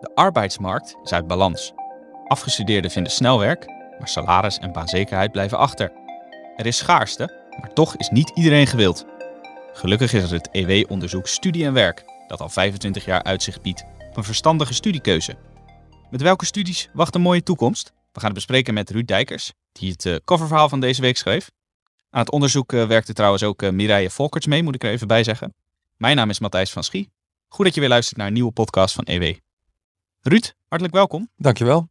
De arbeidsmarkt is uit balans. Afgestudeerden vinden snel werk, maar salaris en baanzekerheid blijven achter. Er is schaarste, maar toch is niet iedereen gewild. Gelukkig is er het EW-onderzoek Studie en Werk, dat al 25 jaar uitzicht biedt op een verstandige studiekeuze. Met welke studies wacht een mooie toekomst? We gaan het bespreken met Ruud Dijkers, die het uh, coververhaal van deze week schreef. Aan het onderzoek uh, werkte trouwens ook uh, Mireille Volkerts mee, moet ik er even bij zeggen. Mijn naam is Matthijs van Schie. Goed dat je weer luistert naar een nieuwe podcast van EW. Ruud, hartelijk welkom. Dankjewel.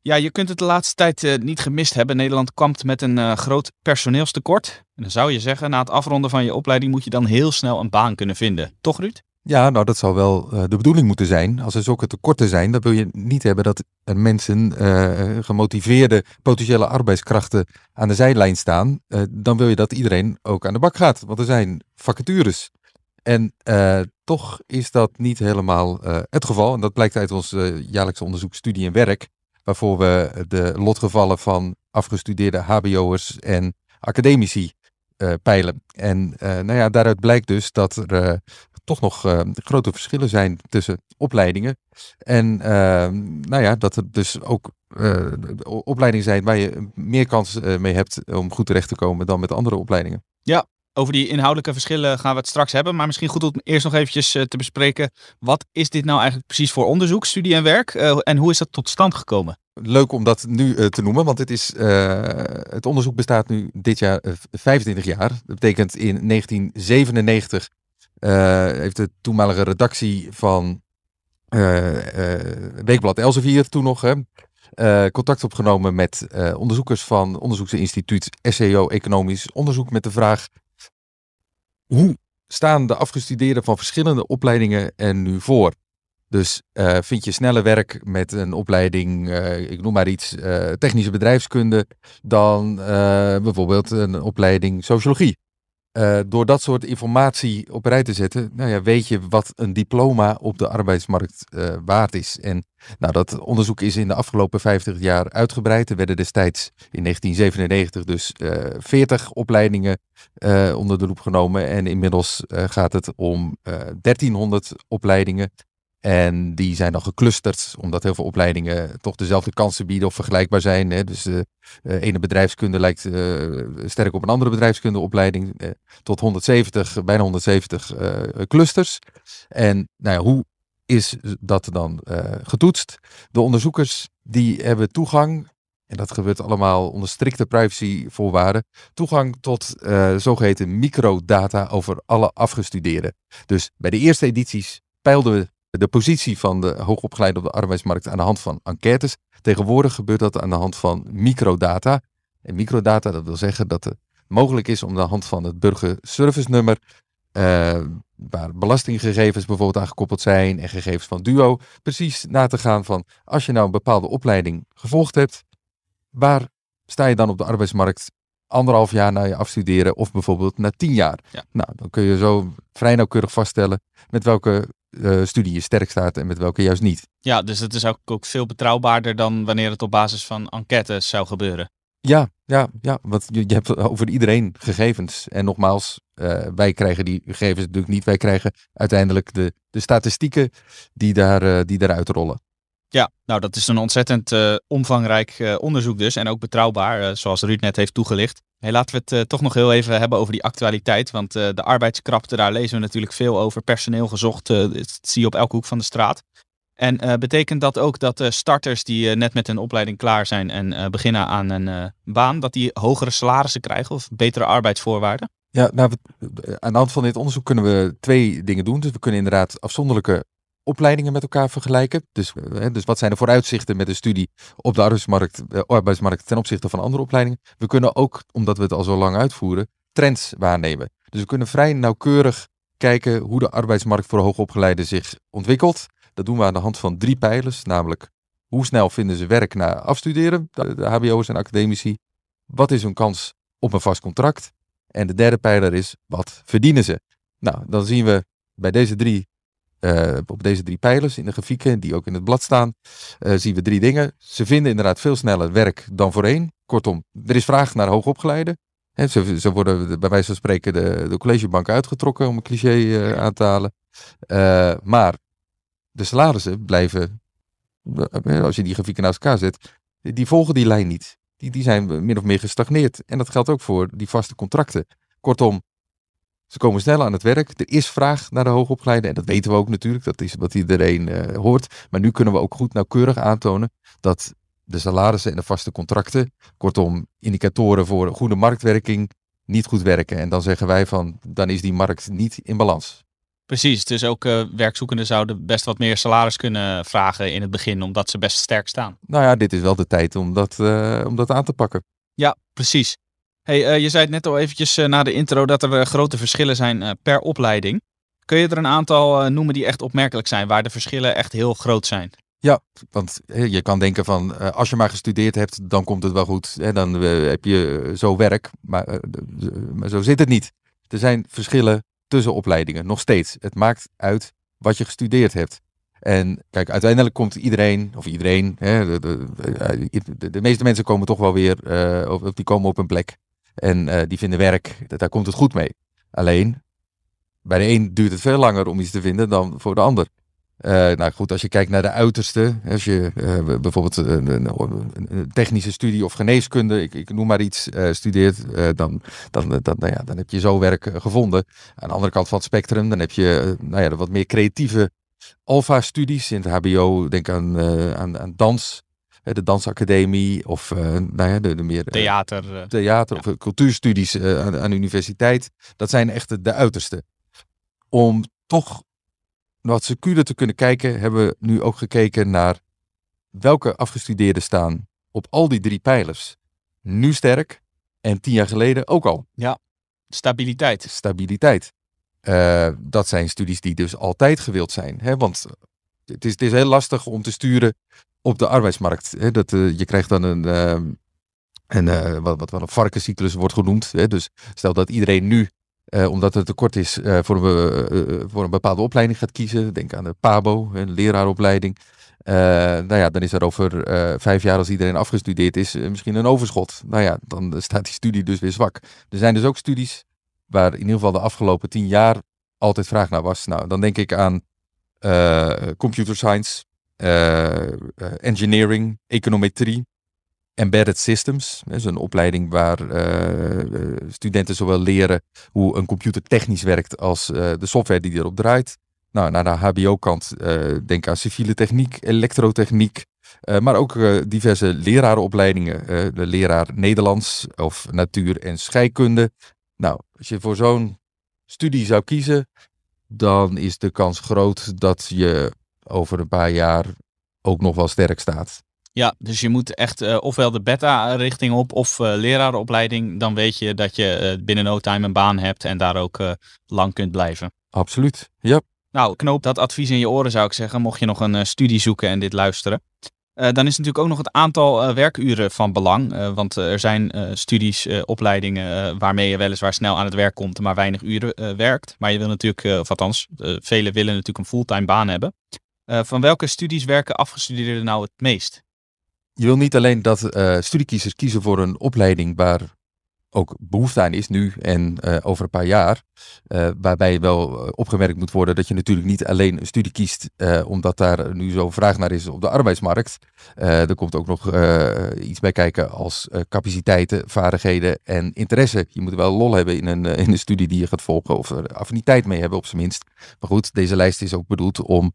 Ja, je kunt het de laatste tijd uh, niet gemist hebben. Nederland kampt met een uh, groot personeelstekort. En dan zou je zeggen, na het afronden van je opleiding moet je dan heel snel een baan kunnen vinden. Toch, Ruud? Ja, nou dat zou wel uh, de bedoeling moeten zijn. Als er zulke tekorten zijn, dan wil je niet hebben dat mensen, gemotiveerde potentiële arbeidskrachten aan de zijlijn staan. dan wil je dat iedereen ook aan de bak gaat, want er zijn vacatures. En toch is dat niet helemaal het geval. En dat blijkt uit ons jaarlijkse onderzoek Studie en Werk waarvoor we de lotgevallen van afgestudeerde HBO'ers en academici uh, peilen. En uh, nou ja, daaruit blijkt dus dat er uh, toch nog grote verschillen zijn tussen opleidingen. En nou ja, dat er dus ook opleidingen zijn waar je meer kans mee hebt om goed terecht te komen dan met andere opleidingen. Ja, over die inhoudelijke verschillen gaan we het straks hebben. Maar misschien goed om eerst nog eventjes te bespreken. Wat is dit nou eigenlijk precies voor onderzoek, studie en werk? Uh, en hoe is dat tot stand gekomen? Leuk om dat nu uh, te noemen, want het, is, het onderzoek bestaat nu dit jaar 25 jaar. Dat betekent in 1997 heeft de toenmalige redactie van Weekblad Elsevier toen nog hè, contact opgenomen met onderzoekers van onderzoeksinstituut SEO Economisch Onderzoek met de vraag hoe staan de afgestudeerden van verschillende opleidingen er nu voor? Dus uh, vind je sneller werk met een opleiding, uh, ik noem maar iets, uh, technische bedrijfskunde, dan bijvoorbeeld een opleiding sociologie. Door dat soort informatie op rij te zetten, nou ja, weet je wat een diploma op de arbeidsmarkt waard is. En nou, dat onderzoek is in de afgelopen 50 jaar uitgebreid. Er werden destijds in 1997 dus 40 opleidingen onder de loep genomen. En inmiddels gaat het om 1300 opleidingen. En die zijn dan geclusterd, omdat heel veel opleidingen toch dezelfde kansen bieden of vergelijkbaar zijn. Hè. Dus de uh, ene bedrijfskunde lijkt uh, sterk op een andere bedrijfskundeopleiding. Uh, tot 170, bijna 170 clusters. En nou ja, hoe is dat dan getoetst? De onderzoekers die hebben toegang en dat gebeurt allemaal onder strikte privacyvoorwaarden, toegang tot zogeheten microdata over alle afgestudeerden. Dus bij de eerste edities peilden we de positie van de hoogopgeleide op de arbeidsmarkt aan de hand van enquêtes. Tegenwoordig gebeurt dat aan de hand van microdata. En microdata, dat wil zeggen dat het mogelijk is om aan de hand van het burgerservice nummer, uh, waar belastinggegevens bijvoorbeeld aan gekoppeld zijn en gegevens van Duo, precies na te gaan van als je nou een bepaalde opleiding gevolgd hebt, waar sta je dan op de arbeidsmarkt anderhalf jaar na je afstuderen of bijvoorbeeld na tien jaar. Ja. Nou, dan kun je zo vrij nauwkeurig vaststellen met welke uh, studie je sterk staat en met welke juist niet. Ja, dus het is ook, ook veel betrouwbaarder dan wanneer het op basis van enquêtes zou gebeuren. Ja, ja, ja, want je, je hebt over iedereen gegevens. En nogmaals, uh, wij krijgen die gegevens natuurlijk niet. Wij krijgen uiteindelijk de, de statistieken die, daar, uh, die daaruit rollen. Ja, nou dat is een ontzettend uh, omvangrijk uh, onderzoek dus en ook betrouwbaar, uh, zoals Ruud net heeft toegelicht. Hey, laten we het toch nog heel even hebben over die actualiteit, want de arbeidskrapte, daar lezen we natuurlijk veel over. Personeel gezocht, dat zie je op elke hoek van de straat. En betekent dat ook dat starters die net met een opleiding klaar zijn en beginnen aan een baan, dat die hogere salarissen krijgen of betere arbeidsvoorwaarden? Ja, nou, aan de hand van dit onderzoek kunnen we twee dingen doen. Dus we kunnen inderdaad afzonderlijke opleidingen met elkaar vergelijken. Dus, eh, dus wat zijn de vooruitzichten met de studie op de arbeidsmarkt, eh, arbeidsmarkt ten opzichte van andere opleidingen. We kunnen ook, omdat we het al zo lang uitvoeren, trends waarnemen. Dus we kunnen vrij nauwkeurig kijken hoe de arbeidsmarkt voor hoogopgeleiden zich ontwikkelt. Dat doen we aan de hand van drie pijlers, namelijk hoe snel vinden ze werk na afstuderen, de hbo's en academici. Wat is hun kans op een vast contract? En de derde pijler is, wat verdienen ze? Nou, dan zien we bij deze drie uh, op deze drie pijlers in de grafieken, die ook in het blad staan, uh, zien we drie dingen. Ze vinden inderdaad veel sneller werk dan voorheen. Kortom, er is vraag naar hoogopgeleide. Hè, ze, ze worden bij wijze van spreken de, de collegebanken uitgetrokken, om een cliché eh, aan te halen. Eh, maar de salarissen blijven, eh, als je die grafieken naast elkaar zet, die volgen die lijn niet. Die, die zijn min of meer gestagneerd. En dat geldt ook voor die vaste contracten. Kortom, ze komen snel aan het werk. Er is vraag naar de hoogopgeleide. En dat weten we ook natuurlijk. Dat is wat iedereen eh, hoort. Maar nu kunnen we ook goed nauwkeurig aantonen dat de salarissen en de vaste contracten, kortom indicatoren voor goede marktwerking, niet goed werken. En dan zeggen wij van, dan is die markt niet in balans. Precies, dus ook eh, werkzoekenden zouden best wat meer salaris kunnen vragen in het begin, omdat ze best sterk staan. Nou ja, dit is wel de tijd om dat, eh, om dat aan te pakken. Ja, precies. Hey, eh, je zei het net al eventjes eh, na de intro dat er eh, grote verschillen zijn per opleiding. Kun je er een aantal noemen die echt opmerkelijk zijn, waar de verschillen echt heel groot zijn? Want hè, je kan denken van, als je maar gestudeerd hebt, dan komt het wel goed. Hè, dan heb je zo werk. Maar, maar zo zit het niet. Er zijn verschillen tussen opleidingen, nog steeds. Het maakt uit wat je gestudeerd hebt. En kijk, uiteindelijk komt iedereen, of iedereen, hè, de, de, de, meeste mensen komen toch wel weer, of die komen op een plek. En eh, die vinden werk, daar komt het goed mee. Alleen, bij de een duurt het veel langer om iets te vinden dan voor de ander. Eh, nou goed, als je kijkt naar de uiterste, als je eh, bijvoorbeeld een, technische studie of geneeskunde, ik, ik noem maar iets, studeert, dan, dan, dan, nou ja, dan heb je zo werk gevonden. Aan de andere kant van het spectrum, dan heb je nou ja, wat meer creatieve alfa-studies in het HBO. Denk aan, aan, aan dans, de dansacademie of eh, nou ja, de, de meer eh, Theater. eh, theater Ja. of cultuurstudies aan, aan de universiteit. Dat zijn echt de, de uiterste. Om toch wat secuurder te kunnen kijken, hebben we nu ook gekeken naar welke afgestudeerden staan op al die drie pijlers. Nu sterk en tien jaar geleden ook al. stabiliteit. Stabiliteit. Eh, dat zijn studies die dus altijd gewild zijn. Hè? Want het is, is heel lastig om te sturen op de arbeidsmarkt. Hè? Dat, eh, je krijgt dan een, ehm, een eh, wat, wat wel een varkenscyclus wordt genoemd. Hè? Dus stel dat iedereen nu, eh, omdat het tekort is, voor, een, voor een bepaalde opleiding gaat kiezen. Denk aan de PABO, een leraaropleiding. Nou ja, dan is er over vijf jaar als iedereen afgestudeerd is, misschien een overschot. Nou ja, dan staat die studie dus weer zwak. Er zijn dus ook studies waar in ieder geval de afgelopen tien jaar altijd vraag naar was. Nou, dan denk ik aan computer science, eh, eh, engineering, econometrie, embedded systems. Dat is een opleiding waar eh, eh, studenten zowel leren hoe een computer technisch werkt als eh, de software die erop draait. Nou, naar de HBO-kant eh, denk aan civiele techniek, elektrotechniek, eh, maar ook eh, diverse lerarenopleidingen. eh, de leraar Nederlands of natuur- en scheikunde. Nou, als je voor zo'n studie zou kiezen, dan is de kans groot dat je over een paar jaar ook nog wel sterk staat. Ja, dus je moet echt eh, ofwel de beta-richting op of eh lerarenopleiding. Dan weet je dat je eh, binnen no time een baan hebt en daar ook lang kunt blijven. Absoluut. Ja, Nou, knoop dat advies in je oren zou ik zeggen, mocht je nog een studie zoeken en dit luisteren. Eh, dan is natuurlijk ook nog het aantal eh, werkuren van belang. eh, want er zijn studies, opleidingen waarmee je weliswaar snel aan het werk komt, maar weinig uren werkt. Maar je wil natuurlijk, of althans, velen willen natuurlijk een fulltime baan hebben. Van welke studies werken afgestudeerden nou het meest? Je wil niet alleen dat studiekiezers kiezen voor een opleiding waar ook behoefte aan is nu en uh, over een paar jaar. Uh, waarbij wel opgemerkt moet worden dat je natuurlijk niet alleen een studie kiest omdat daar nu zo vraag naar is op de arbeidsmarkt. Er komt ook nog iets bij kijken als capaciteiten, vaardigheden en interesse. Je moet wel lol hebben in een, in een studie die je gaat volgen of er affiniteit mee hebben op zijn minst. Maar goed, deze lijst is ook bedoeld om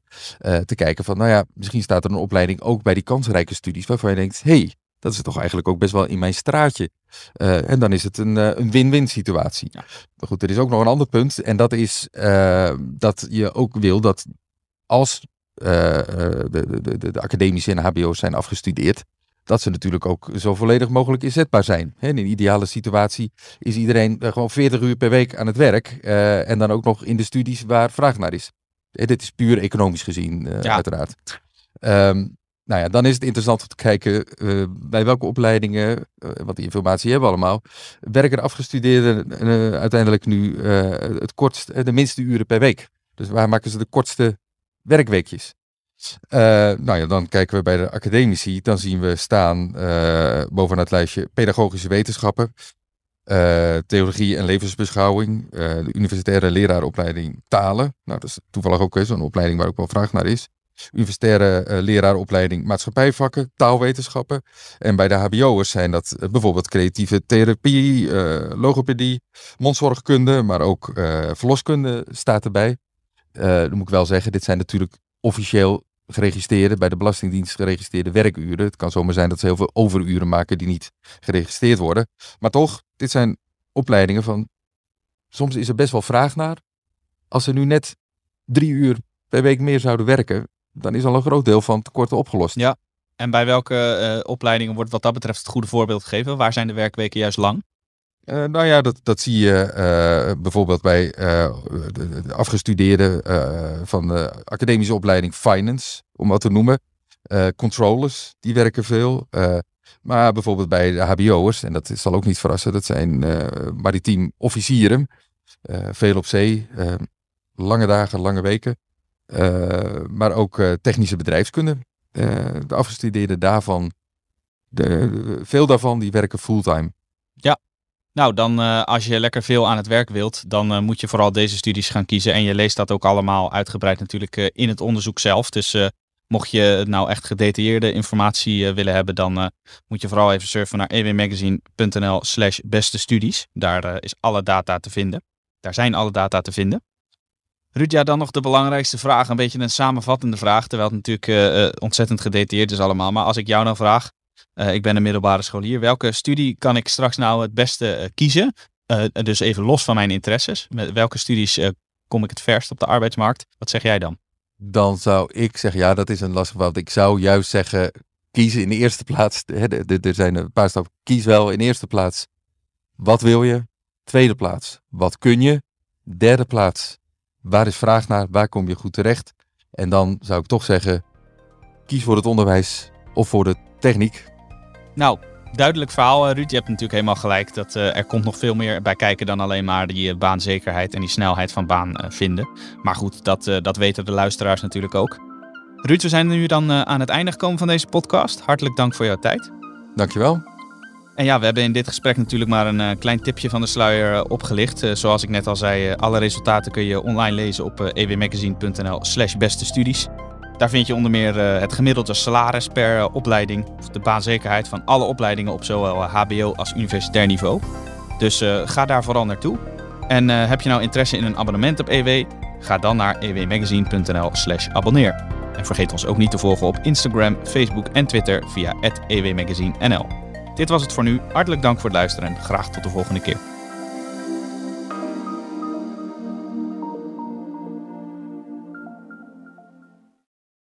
te kijken van, nou ja, misschien staat er een opleiding ook bij die kansrijke studies waarvan je denkt, hey, dat is toch eigenlijk ook best wel in mijn straatje. Uh, en dan is het een, uh, een win-win situatie. Ja. Maar goed, er is ook nog een ander punt. En dat is uh, dat je ook wil dat als eh, de, de, de, de academische en hbo's zijn afgestudeerd, dat ze natuurlijk ook zo volledig mogelijk inzetbaar zijn. In een ideale situatie is iedereen gewoon 40 uur per week aan het werk. en dan ook nog in de studies waar vraag naar is. Dit is puur economisch gezien, ja. uiteraard. Um, nou ja, dan is het interessant om te kijken uh, bij welke opleidingen, uh, want die informatie hebben we allemaal, werken de afgestudeerden uh, uiteindelijk nu het kortst, de minste uren per week. Dus waar maken ze de kortste werkweekjes? nou ja, dan kijken we bij de academici, dan zien we staan bovenaan het lijstje pedagogische wetenschappen. eh, theologie en levensbeschouwing, de universitaire leraaropleiding talen. Nou, dat is toevallig ook zo'n opleiding waar ook wel vraag naar is. Universitaire uh, leraaropleiding maatschappijvakken, taalwetenschappen. En bij de HBO'ers zijn dat bijvoorbeeld creatieve therapie, logopedie, mondzorgkunde, maar ook verloskunde staat erbij. dan moet ik wel zeggen, dit zijn natuurlijk officieel geregistreerde, bij de Belastingdienst geregistreerde werkuren. Het kan zomaar zijn dat ze heel veel overuren maken die niet geregistreerd worden. Maar toch, dit zijn opleidingen van. Soms is er best wel vraag naar. Als ze nu net drie uur per week meer zouden werken, dan is al een groot deel van het tekort opgelost. Ja, en bij welke uh, opleidingen wordt wat dat betreft het goede voorbeeld gegeven? Waar zijn de werkweken juist lang? Uh, nou ja, dat, dat zie je uh, bijvoorbeeld bij de, de afgestudeerden van de academische opleiding Finance, om wat te noemen. controllers, die werken veel. maar bijvoorbeeld bij de HBO'ers, en dat zal ook niet verrassen, dat zijn maritiem officieren. veel op zee, lange dagen, lange weken. Maar ook technische bedrijfskunde. de afgestudeerden daarvan, de, veel daarvan, die werken fulltime. Ja, nou, dan als je lekker veel aan het werk wilt, dan moet je vooral deze studies gaan kiezen. En je leest dat ook allemaal uitgebreid natuurlijk in het onderzoek zelf. Dus mocht je nou echt gedetailleerde informatie willen hebben, dan moet je vooral even surfen naar ewmagazine.nl slash beste studies. Daar is alle data te vinden. Daar zijn alle data te vinden. Ruud, ja, dan nog de belangrijkste vraag. Een beetje een samenvattende vraag, terwijl het natuurlijk ontzettend gedetailleerd is allemaal. Maar als ik jou nou vraag, uh, ik ben een middelbare scholier. Welke studie kan ik straks nou het beste kiezen? Dus even los van mijn interesses. Met welke studies kom ik het verst op de arbeidsmarkt? Wat zeg jij dan? Dan zou ik zeggen, ja, dat is een lastig wat. Ik zou juist zeggen, kiezen in de eerste plaats. Er zijn een paar stappen. Kies wel in de eerste plaats. Wat wil je? Tweede plaats. Wat kun je? Derde plaats. Waar is vraag naar? Waar kom je goed terecht? En dan zou ik toch zeggen, kies voor het onderwijs of voor de techniek. Nou, duidelijk verhaal, eh, Ruud. Je hebt natuurlijk helemaal gelijk dat uh, er komt nog veel meer bij kijken dan alleen maar die uh, baanzekerheid en die snelheid van baan uh, vinden. Maar goed, dat, dat weten de luisteraars natuurlijk ook. Ruud, we zijn nu dan aan het einde gekomen van deze podcast. Hartelijk dank voor jouw tijd. Dankjewel. En ja, we hebben in dit gesprek natuurlijk maar een klein tipje van de sluier opgelicht. zoals ik net al zei, alle resultaten kun je online lezen op ewmagazine.nl slash beste studies. Daar vind je onder meer het gemiddelde salaris per opleiding, of de baanzekerheid van alle opleidingen op zowel HBO als universitair niveau. Dus ga daar vooral naartoe. En heb je nou interesse in een abonnement op EW? Ga dan naar ewmagazine.nl/slash abonneer. En vergeet ons ook niet te volgen op Instagram, Facebook en Twitter via @ewmagazinenl. Dit was het voor nu. Hartelijk dank voor het luisteren en graag tot de volgende keer.